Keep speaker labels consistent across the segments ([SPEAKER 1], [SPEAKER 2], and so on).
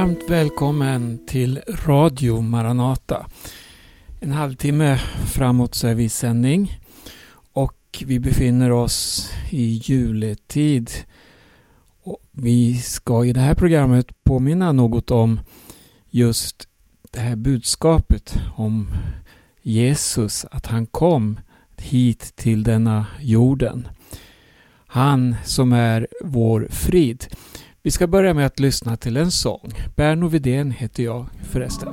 [SPEAKER 1] Varmt välkommen till Radio Maranata. En halvtimme framåt så är vi i sändning och vi befinner oss i juletid. Och vi ska i det här programmet påminna något om just det här budskapet om Jesus, att han kom hit till denna jorden. Han som är vår frid. Vi ska börja med att lyssna till en sång. Berno Vidén heter jag förresten.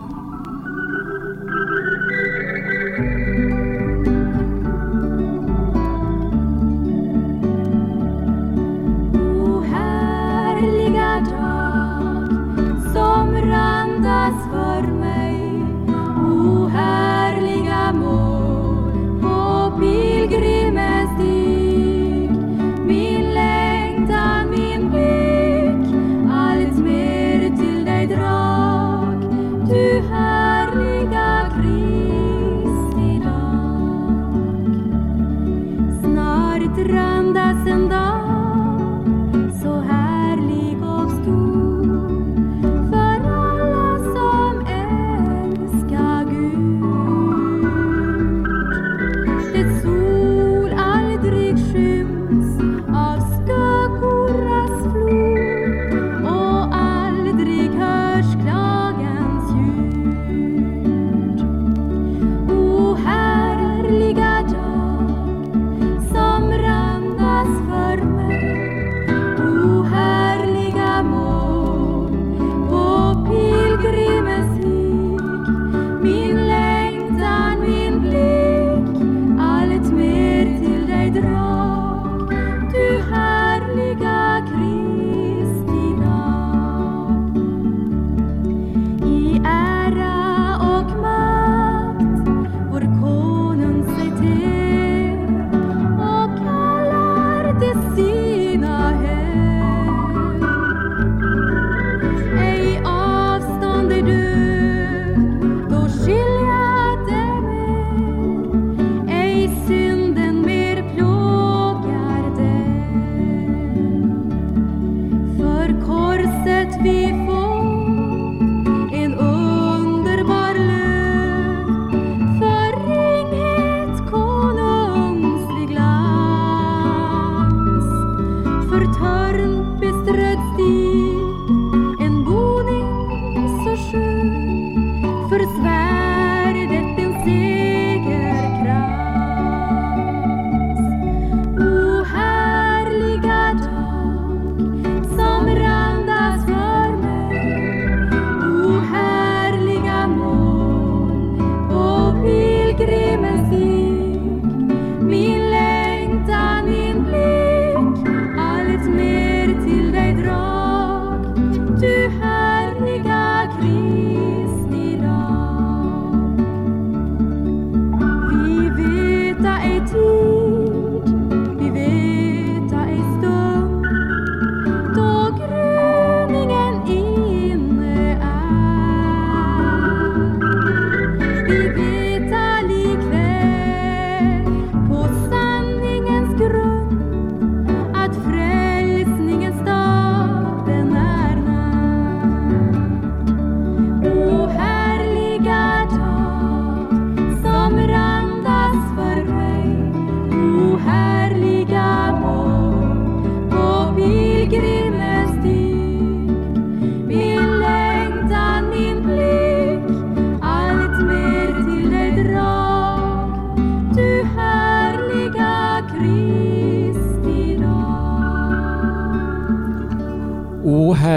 [SPEAKER 2] O härliga dag som randas för mig O härliga mål på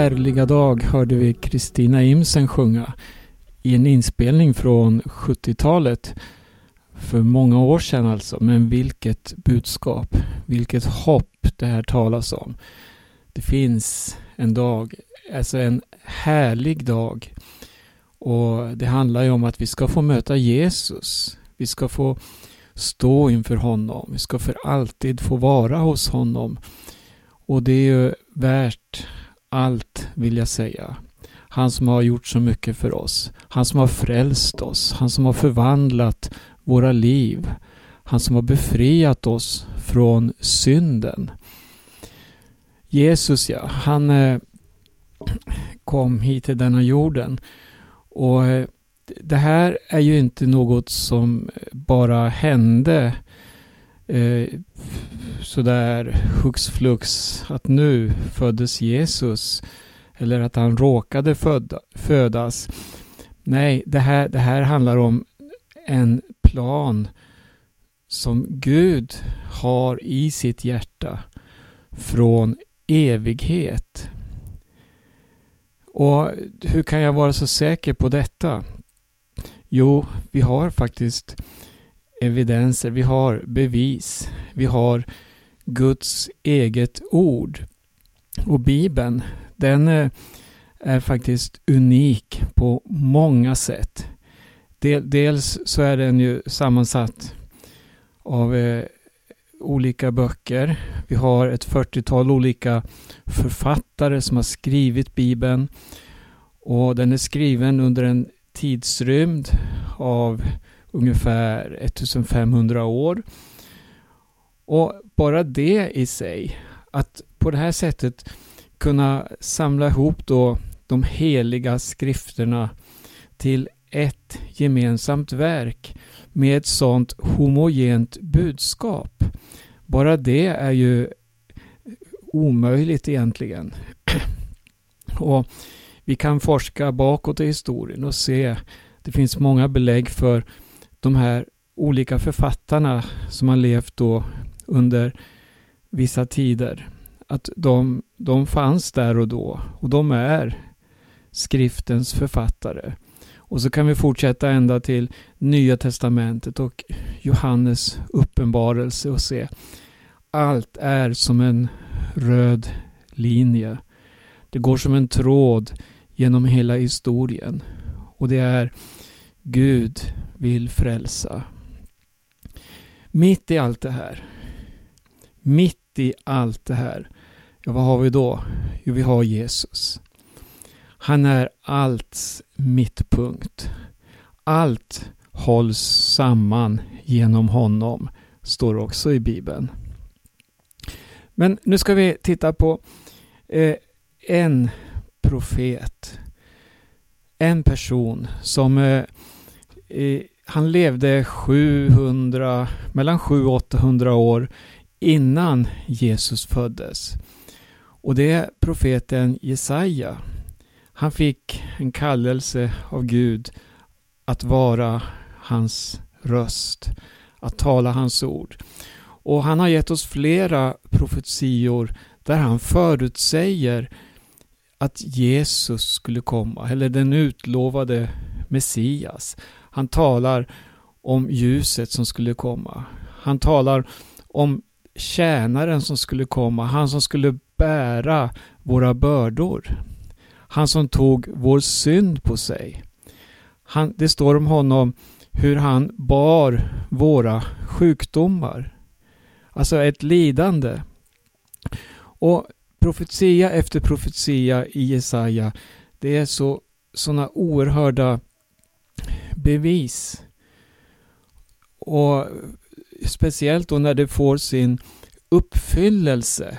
[SPEAKER 2] härliga dag
[SPEAKER 1] hörde vi Kristina Imsen sjunga i en inspelning från 70-talet. För många år sedan alltså. Men vilket budskap, vilket hopp det här talas om. Det finns en dag, alltså en härlig dag. Och det handlar ju om att vi ska få möta Jesus. Vi ska få stå inför honom. Vi ska för alltid få vara hos honom. Och det är ju värt allt vill jag säga. Han som har gjort så mycket för oss. Han som har frälst oss. Han som har förvandlat våra liv. Han som har befriat oss från synden. Jesus ja, han eh, kom hit till denna jorden. Och eh, det här är ju inte något som bara hände eh, sådär hux flux att nu föddes Jesus eller att han råkade föda, födas. Nej, det här, det här handlar om en plan som Gud har i sitt hjärta från evighet. Och hur kan jag vara så säker på detta? Jo, vi har faktiskt evidenser, vi har bevis, vi har Guds eget ord. Och Bibeln, den eh, är faktiskt unik på många sätt. Dels så är den ju sammansatt av eh, olika böcker. Vi har ett 40-tal olika författare som har skrivit Bibeln. Och den är skriven under en tidsrymd av ungefär 1500 år. Och bara det i sig, att på det här sättet kunna samla ihop då de heliga skrifterna till ett gemensamt verk med ett sådant homogent budskap. Bara det är ju omöjligt egentligen. Och vi kan forska bakåt i historien och se det finns många belägg för de här olika författarna som har levt då under vissa tider. Att de, de fanns där och då och de är skriftens författare. Och så kan vi fortsätta ända till Nya Testamentet och Johannes uppenbarelse och se. Allt är som en röd linje. Det går som en tråd genom hela historien. Och det är Gud vill frälsa. Mitt i allt det här. Mitt i allt det här. Ja, vad har vi då? Jo, vi har Jesus. Han är allts mittpunkt. Allt hålls samman genom honom, står också i Bibeln. Men nu ska vi titta på eh, en profet. En person som eh, eh han levde 700, mellan 700 och 800 år innan Jesus föddes. Och det är profeten Jesaja. Han fick en kallelse av Gud att vara hans röst, att tala hans ord. Och han har gett oss flera profetior där han förutsäger att Jesus skulle komma, eller den utlovade Messias. Han talar om ljuset som skulle komma. Han talar om tjänaren som skulle komma, han som skulle bära våra bördor. Han som tog vår synd på sig. Han, det står om honom hur han bar våra sjukdomar. Alltså ett lidande. Och profetia efter profetia i Jesaja, det är så sådana oerhörda bevis. Och speciellt då när det får sin uppfyllelse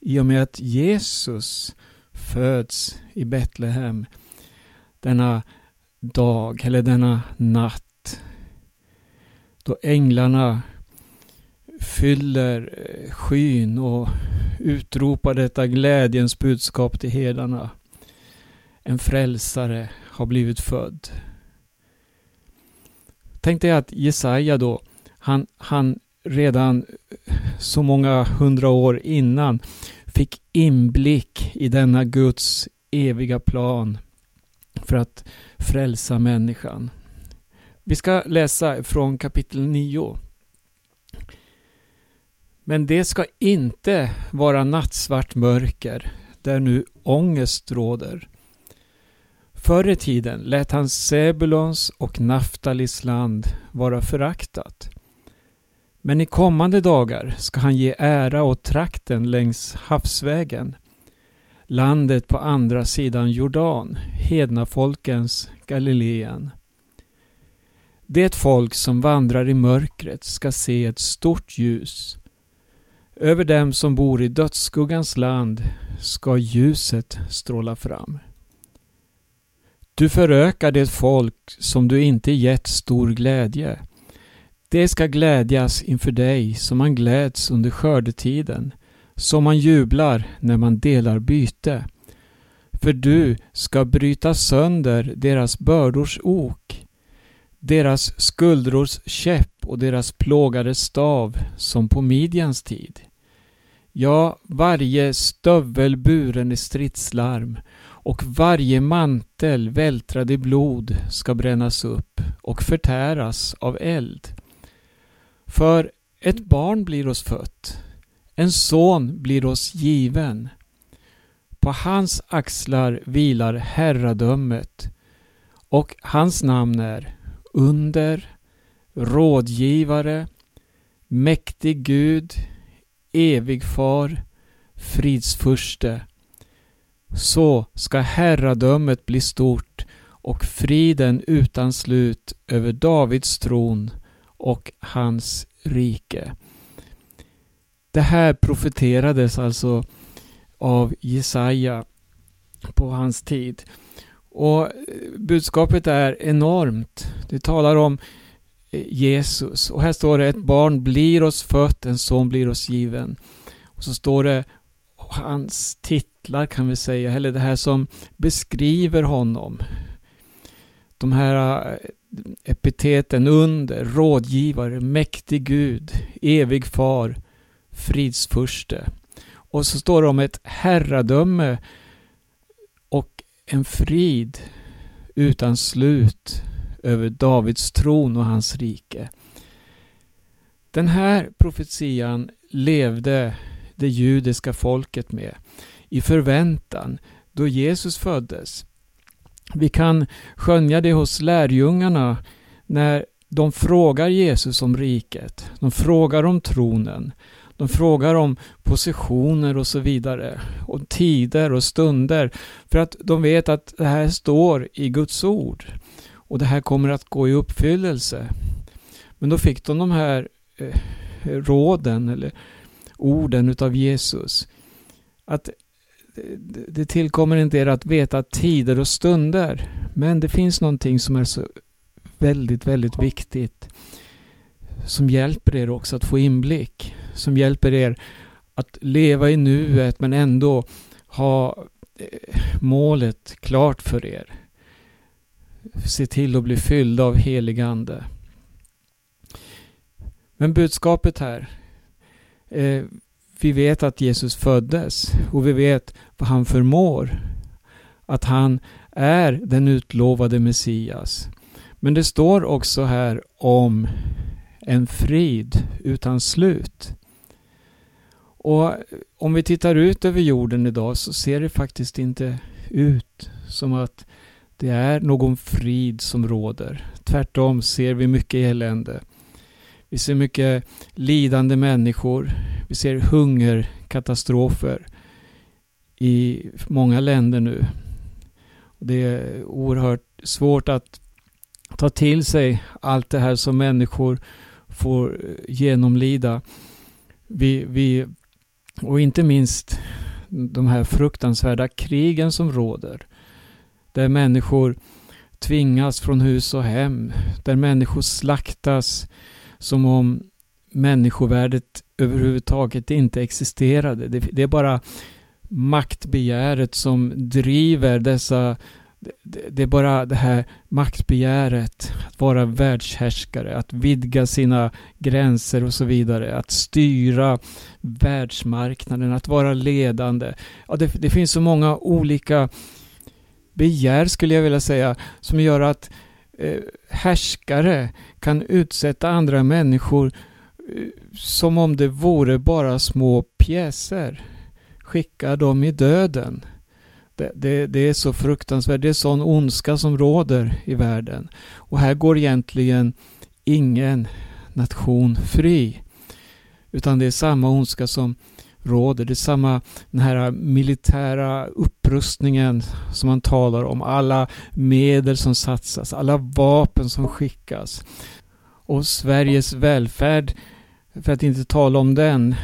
[SPEAKER 1] i och med att Jesus föds i Betlehem denna dag eller denna natt då änglarna fyller eh, skyn och utropar detta glädjens budskap till herdarna. En frälsare har blivit född. Tänk dig att Jesaja då, han, han redan så många hundra år innan fick inblick i denna Guds eviga plan för att frälsa människan. Vi ska läsa från kapitel 9. Men det ska inte vara nattsvart mörker där nu ångest råder. Förr i tiden lät han Sebulons och Naftalis land vara föraktat. Men i kommande dagar ska han ge ära åt trakten längs havsvägen, landet på andra sidan Jordan, hedna folkens Galileen. Det folk som vandrar i mörkret ska se ett stort ljus. Över dem som bor i dödsskuggans land ska ljuset stråla fram. Du förökar det folk som du inte gett stor glädje. Det ska glädjas inför dig som man gläds under skördetiden, som man jublar när man delar byte. För du ska bryta sönder deras bördors ok, deras skuldrors käpp och deras plågade stav som på Midjans tid. Ja, varje stövel buren i stridslarm och varje mantel vältrad i blod ska brännas upp och förtäras av eld. För ett barn blir oss fött, en son blir oss given. På hans axlar vilar herradömet och hans namn är Under, Rådgivare, Mäktig Gud, Evig Far, Fridsfurste. Så ska herradömet bli stort och friden utan slut över Davids tron och hans rike. Det här profeterades alltså av Jesaja på hans tid. Och eh, budskapet är enormt. Det talar om eh, Jesus. Och här står det ett barn blir oss fött, en son blir oss given. Och så står det hans titlar kan vi säga, eller det här som beskriver honom. De här eh, epiteten under, rådgivare, mäktig Gud, evig far, fridsfurste. Och så står det om ett herradöme och en frid utan slut över Davids tron och hans rike. Den här profetian levde det judiska folket med i förväntan då Jesus föddes. Vi kan skönja det hos lärjungarna när de frågar Jesus om riket. De frågar om tronen. De frågar om positioner och så vidare. Och tider och stunder. För att de vet att det här står i Guds ord. Och det här kommer att gå i uppfyllelse. Men då fick de de här eh, råden eller orden utav Jesus. Att det tillkommer inte er att veta tider och stunder. Men det finns någonting som är så väldigt, väldigt viktigt. Som hjälper er också att få inblick. Som hjälper er att leva i nuet men ändå ha eh, målet klart för er. Se till att bli fyllda av helig ande. Men budskapet här. Eh, vi vet att Jesus föddes och vi vet vad han förmår. Att han är den utlovade Messias. Men det står också här om en frid utan slut. Och om vi tittar ut över jorden idag så ser det faktiskt inte ut som att det är någon frid som råder. Tvärtom ser vi mycket elände. Vi ser mycket lidande människor. Vi ser hungerkatastrofer i många länder nu. Det är oerhört svårt att ta till sig allt det här som människor får eh, genomlida. Vi, vi, och inte minst de här fruktansvärda krigen som råder. Där människor tvingas från hus och hem. Där människor slaktas som om människovärdet överhuvudtaget inte existerade. Det, det är bara maktbegäret som driver dessa det är bara det här maktbegäret, att vara världshärskare, att vidga sina gränser och så vidare, att styra världsmarknaden, att vara ledande. Ja, det, det finns så många olika begär skulle jag vilja säga, som gör att eh, Eh, härskare kan utsätta andra människor eh, som om det vore bara små pjäser. Skicka dem i döden. Det, det, det, är så fruktansvärt. Det är sån ondska som råder i världen. Och här går egentligen ingen nation fri. Utan det är samma ondska som råder. Det är samma den här militära upprustningen som man talar om. Alla medel som satsas, alla vapen som skickas. Och Sveriges välfärd, för att inte tala om den,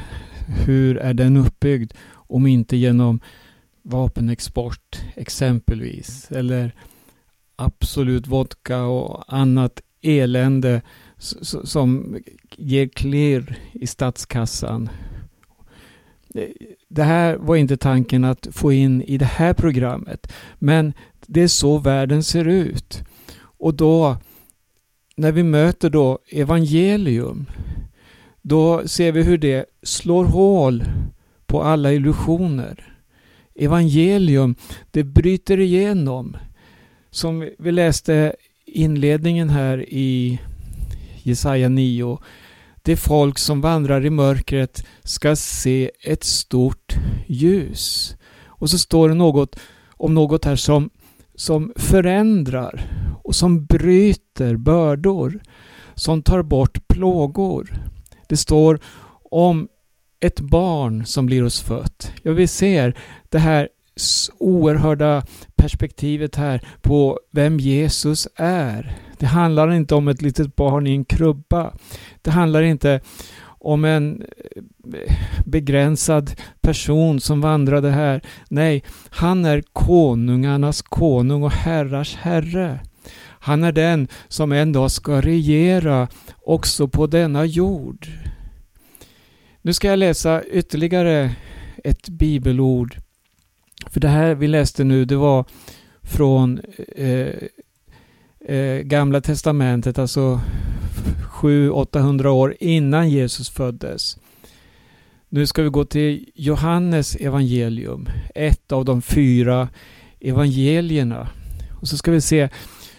[SPEAKER 1] hur är den uppbyggd om inte genom vapenexport exempelvis. Eller Absolut Vodka och annat elände som ger klirr i statskassan. Det här var inte tanken att få in i det här programmet. Men det är så världen ser ut. Och då, när vi möter då evangelium, då ser vi hur det slår hål på alla illusioner. Evangelium, det bryter igenom. Som vi läste inledningen här i Jesaja 9. Det folk som vandrar i mörkret ska se ett stort ljus. Och så står det något om något här som, som förändrar och som bryter bördor. Som tar bort plågor. Det står om ett barn som blir oss fött. Ja, vi ser det här oerhörda perspektivet här på vem Jesus är. Det handlar inte om ett litet barn i en krubba. Det handlar inte om en eh, begränsad person som vandrade här. Nej, han är konungarnas konung och herrars herre. Han är den som en dag ska regera också på denna jord. Nu ska jag läsa ytterligare ett bibelord. För det här vi läste nu, det var från eh, eh, Gamla Testamentet, alltså 700-800 år innan Jesus föddes. Nu ska vi gå till Johannes evangelium, ett av de fyra evangelierna. Och så ska vi se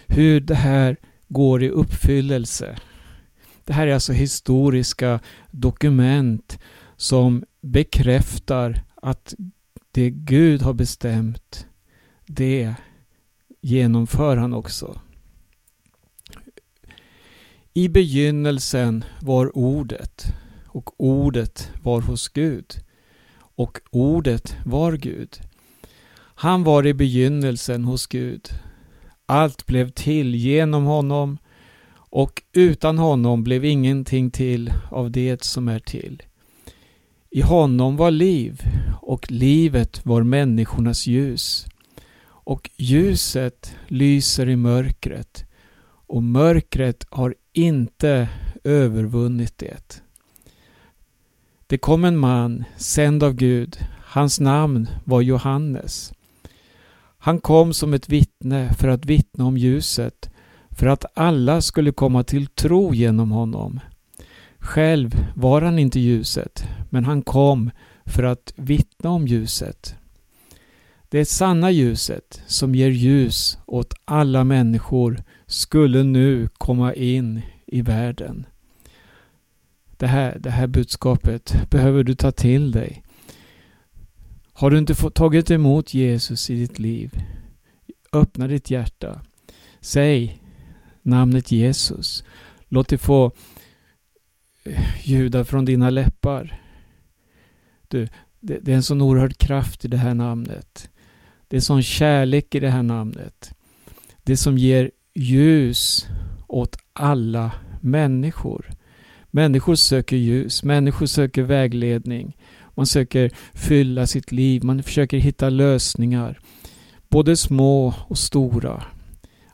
[SPEAKER 1] hur det här går i uppfyllelse. Det här är alltså historiska dokument som bekräftar att det Gud har bestämt, det genomför han också. I begynnelsen var ordet och ordet var hos Gud och ordet var Gud. Han var i begynnelsen hos Gud. Allt blev till genom honom och utan honom blev ingenting till av det som är till. I honom var liv och livet var människornas ljus. Och ljuset lyser i mörkret och mörkret har inte övervunnit det. Det kom en man, sänd av Gud. Hans namn var Johannes. Han kom som ett vittne för att vittna om ljuset, för att alla skulle komma till tro genom honom. Själv var han inte ljuset, men han kom för att vittna om ljuset. Det sanna ljuset som ger ljus åt alla människor skulle nu komma in i världen. Det här, det här budskapet behöver du ta till dig. Har du inte fått, tagit emot Jesus i ditt liv? Öppna ditt hjärta. Säg namnet Jesus. Låt det få eh, ljuda från dina läppar. Du, det, det är en sån oerhörd kraft i det här namnet. Det är sån kärlek i det här namnet. Det som ger ljus åt alla människor. Människor söker ljus, människor söker vägledning. Man söker fylla sitt liv, man försöker hitta lösningar. Både små och stora.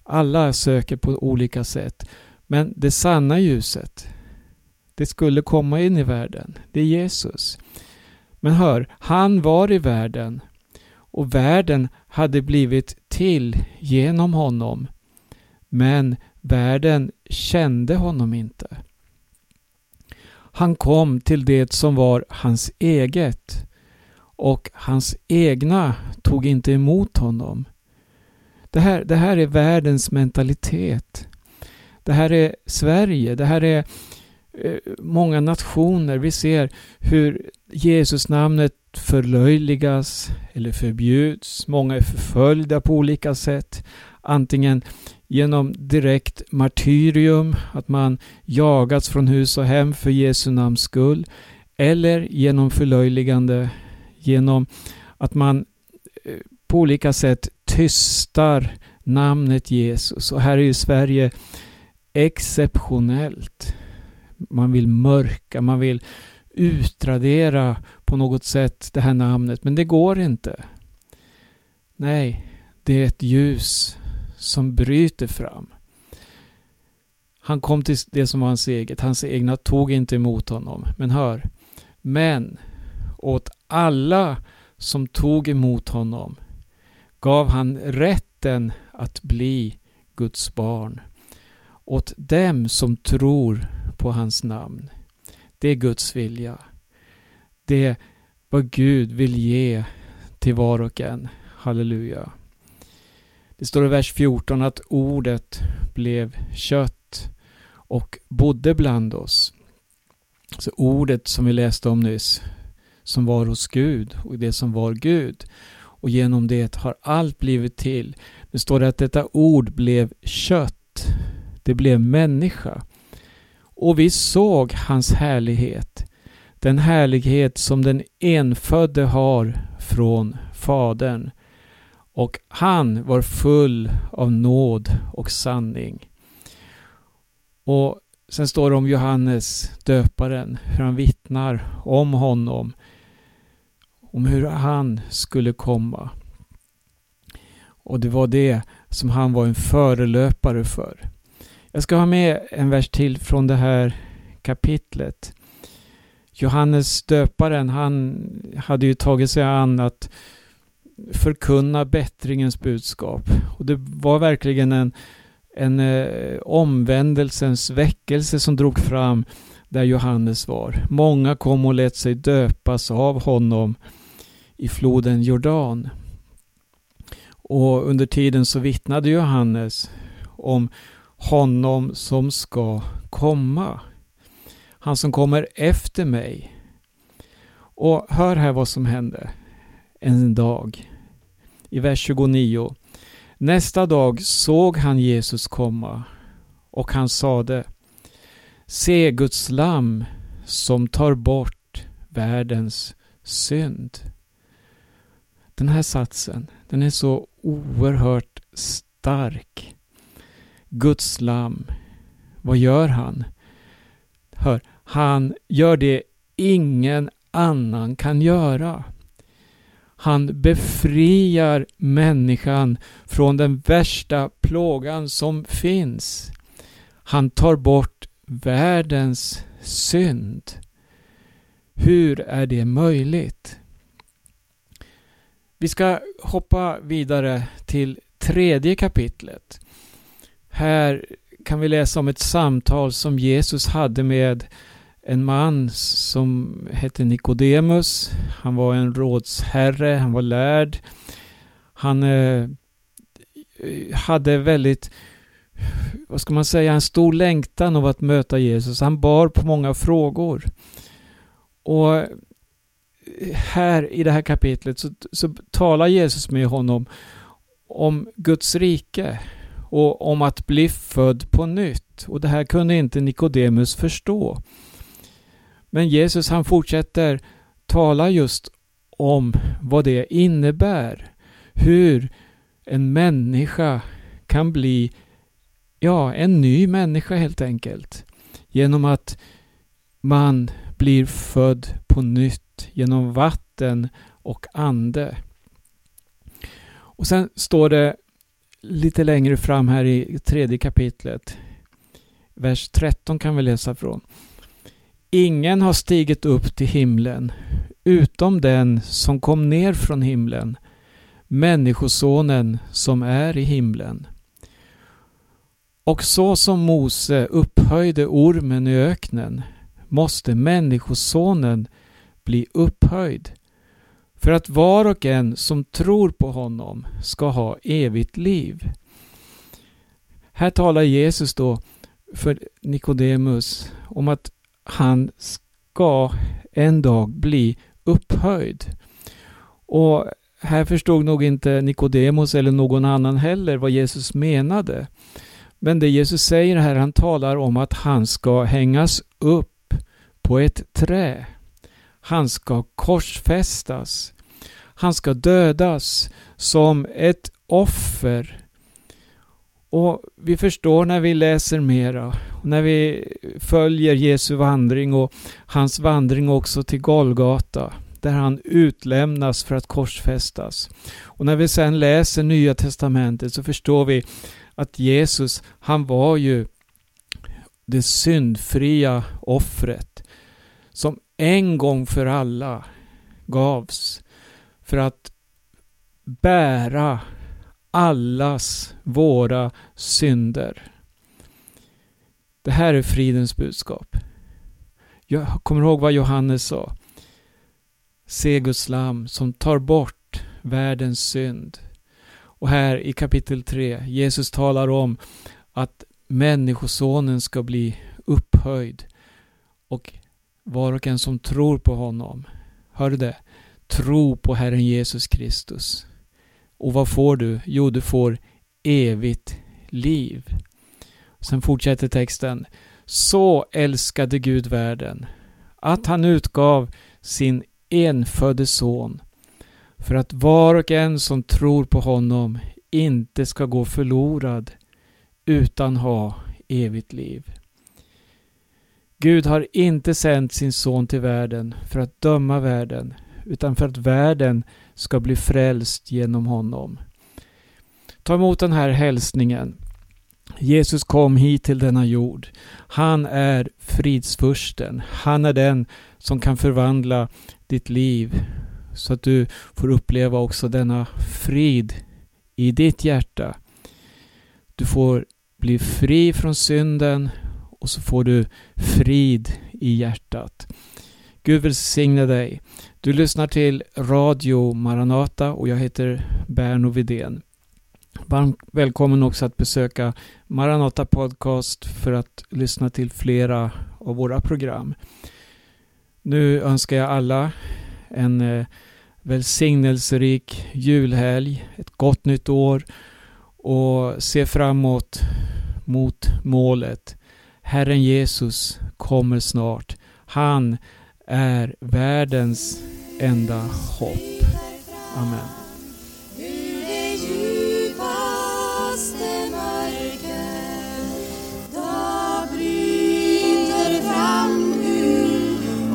[SPEAKER 1] Alla söker på olika sätt. Men det sanna ljuset, det skulle komma in i världen. Det är Jesus. Men hör, han var i världen och världen hade blivit till genom honom. Men världen kände honom inte. Han kom till det som var hans eget och hans egna tog inte emot honom. Det här, det här är världens mentalitet. Det här är Sverige, det här är eh, många nationer. Vi ser hur Jesusnamnet förlöjligas eller förbjuds. Många är förföljda på olika sätt. Antingen genom direkt martyrium, att man jagats från hus och hem för Jesu namns skull, eller genom förlöjligande, genom att man eh, på olika sätt tystar namnet Jesus. Och här är ju Sverige exceptionellt. Man vill mörka, man vill utradera på något sätt det här namnet, men det går inte. Nej, det är ett ljus som bryter fram. Han kom till det som var hans eget. Hans egna tog inte emot honom. Men hör. Men åt alla som tog emot honom gav han rätten att bli Guds barn. Åt dem som tror på hans namn. Det är Guds vilja. Det är vad Gud vill ge till var och en. Halleluja. Det står i vers 14 att ordet blev kött och bodde bland oss. Så ordet som vi läste om nyss, som var hos Gud och det som var Gud. Och genom det har allt blivit till. Det står att detta ord blev kött. Det blev människa. Och vi såg hans härlighet. Den härlighet som den enfödde har från Fadern. Och han var full av nåd och sanning. Och sen står det om Johannes döparen, hur han vittnar om honom. Om hur han skulle komma. Och det var det som han var en förelöpare för. Jag ska ha med en vers till från det här kapitlet. Johannes döparen, han hade ju tagit sig an att förkunna bättringens budskap. Och det var verkligen en, en eh, omvändelsens väckelse som drog fram där Johannes var. Många kom och lät sig döpas av honom i floden Jordan. Och under tiden så vittnade Johannes om honom som ska komma. Han som kommer efter mig. Och hör här vad som hände en dag. I vers 29. Nästa dag såg han Jesus komma och han sade Se Guds lam som tar bort världens synd. Den här satsen, den är så oerhört stark. Guds lam, vad gör han? Hör, han gör det ingen annan kan göra. Han befriar människan från den värsta plågan som finns. Han tar bort världens synd. Hur är det möjligt? Vi ska hoppa vidare till tredje kapitlet. Här kan vi läsa om ett samtal som Jesus hade med en man som hette Nikodemus. Han var en rådsherre, han var lärd. Han eh, hade väldigt, vad ska man säga, en stor längtan av att möta Jesus. Han bar på många frågor. Och eh, här i det här kapitlet så, så talar Jesus med honom om Guds rike och om att bli född på nytt. Och det här kunde inte Nikodemus förstå. Men Jesus han fortsätter tala just om vad det innebär. Hur en människa kan bli, ja, en ny människa helt enkelt. Genom att man blir född på nytt genom vatten och ande. Och sen står det lite längre fram här i tredje kapitlet. Vers 13 kan vi läsa från. Ingen har stigit upp till himlen utom den som kom ner från himlen, Människosonen som är i himlen. Och så som Mose upphöjde ormen i öknen måste Människosonen bli upphöjd för att var och en som tror på honom ska ha evigt liv. Här talar Jesus då för Nikodemus om att han ska en dag bli upphöjd. Och här förstod nog inte Nikodemus eller någon annan heller vad Jesus menade. Men det Jesus säger här, han talar om att han ska hängas upp på ett trä. Han ska korsfästas. Han ska dödas som ett offer. Och vi förstår när vi läser mera, när vi följer Jesu vandring och hans vandring också till Golgata. där han utlämnas för att korsfästas. Och när vi sen läser Nya Testamentet så förstår vi att Jesus, han var ju det syndfria offret som en gång för alla gavs för att bära allas våra synder. Det här är fridens budskap. Jag kommer ihåg vad Johannes sa. Se Guds lam som tar bort världens synd. Och här i kapitel 3, Jesus talar om att Människosonen ska bli upphöjd och var och en som tror på honom, hör du det? Tro på Herren Jesus Kristus. Och vad får du? Jo, du får evigt liv. Sen fortsätter texten. Så älskade Gud världen att han utgav sin enfödde son för att var och en som tror på honom inte ska gå förlorad utan ha evigt liv. Gud har inte sänt sin son till världen för att döma världen utan för att världen ska bli frälst genom honom. Ta emot den här hälsningen. Jesus kom hit till denna jord. Han är fridsfursten. Han är den som kan förvandla ditt liv så att du får uppleva också denna frid i ditt hjärta. Du får bli fri från synden och så får du frid i hjärtat. Gud välsigne dig. Du lyssnar till Radio Maranata och jag heter Berno Vidén. Varmt välkommen också att besöka Maranata Podcast för att lyssna till flera av våra program. Nu önskar jag alla en eh, välsignelserik julhelg, ett gott nytt år och se framåt mot målet. Herren Jesus kommer snart. Han är världens enda hopp. Amen.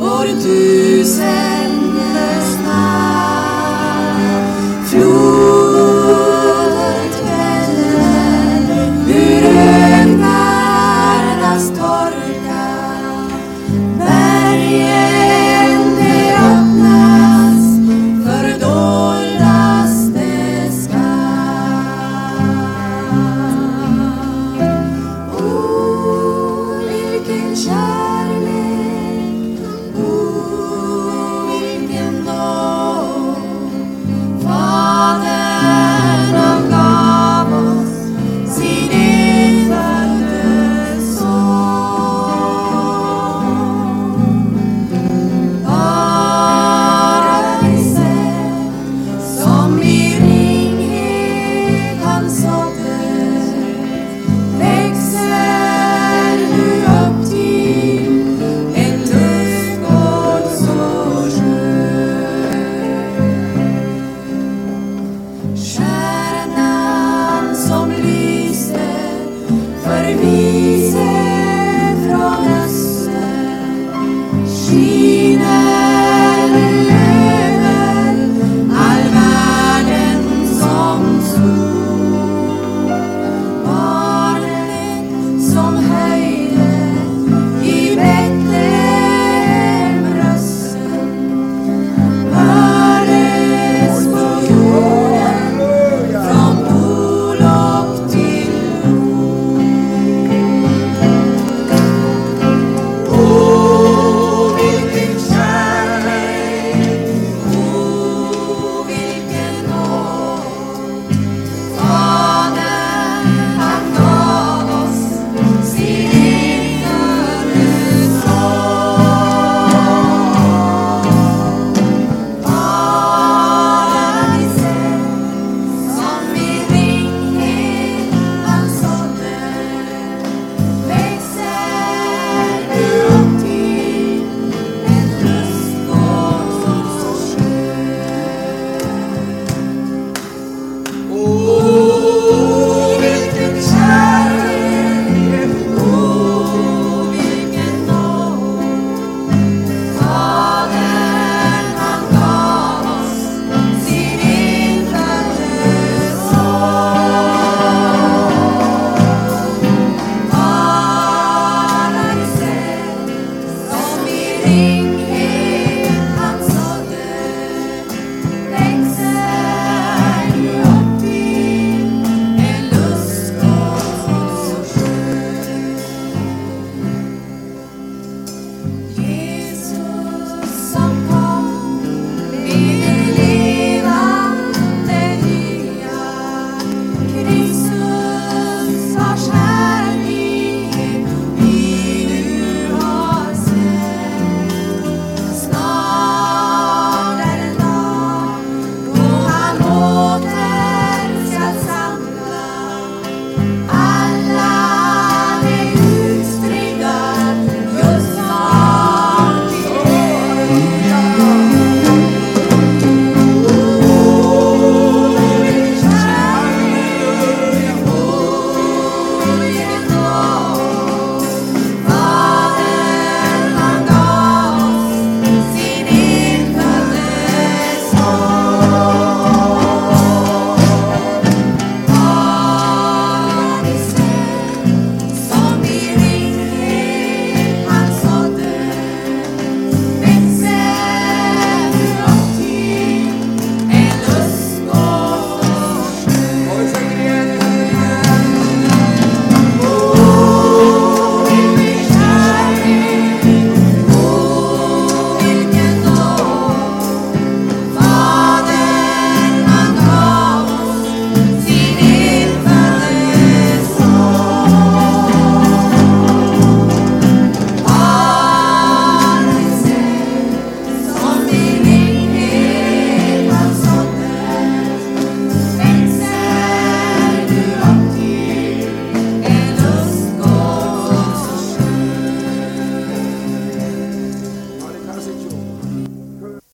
[SPEAKER 2] Vår tusen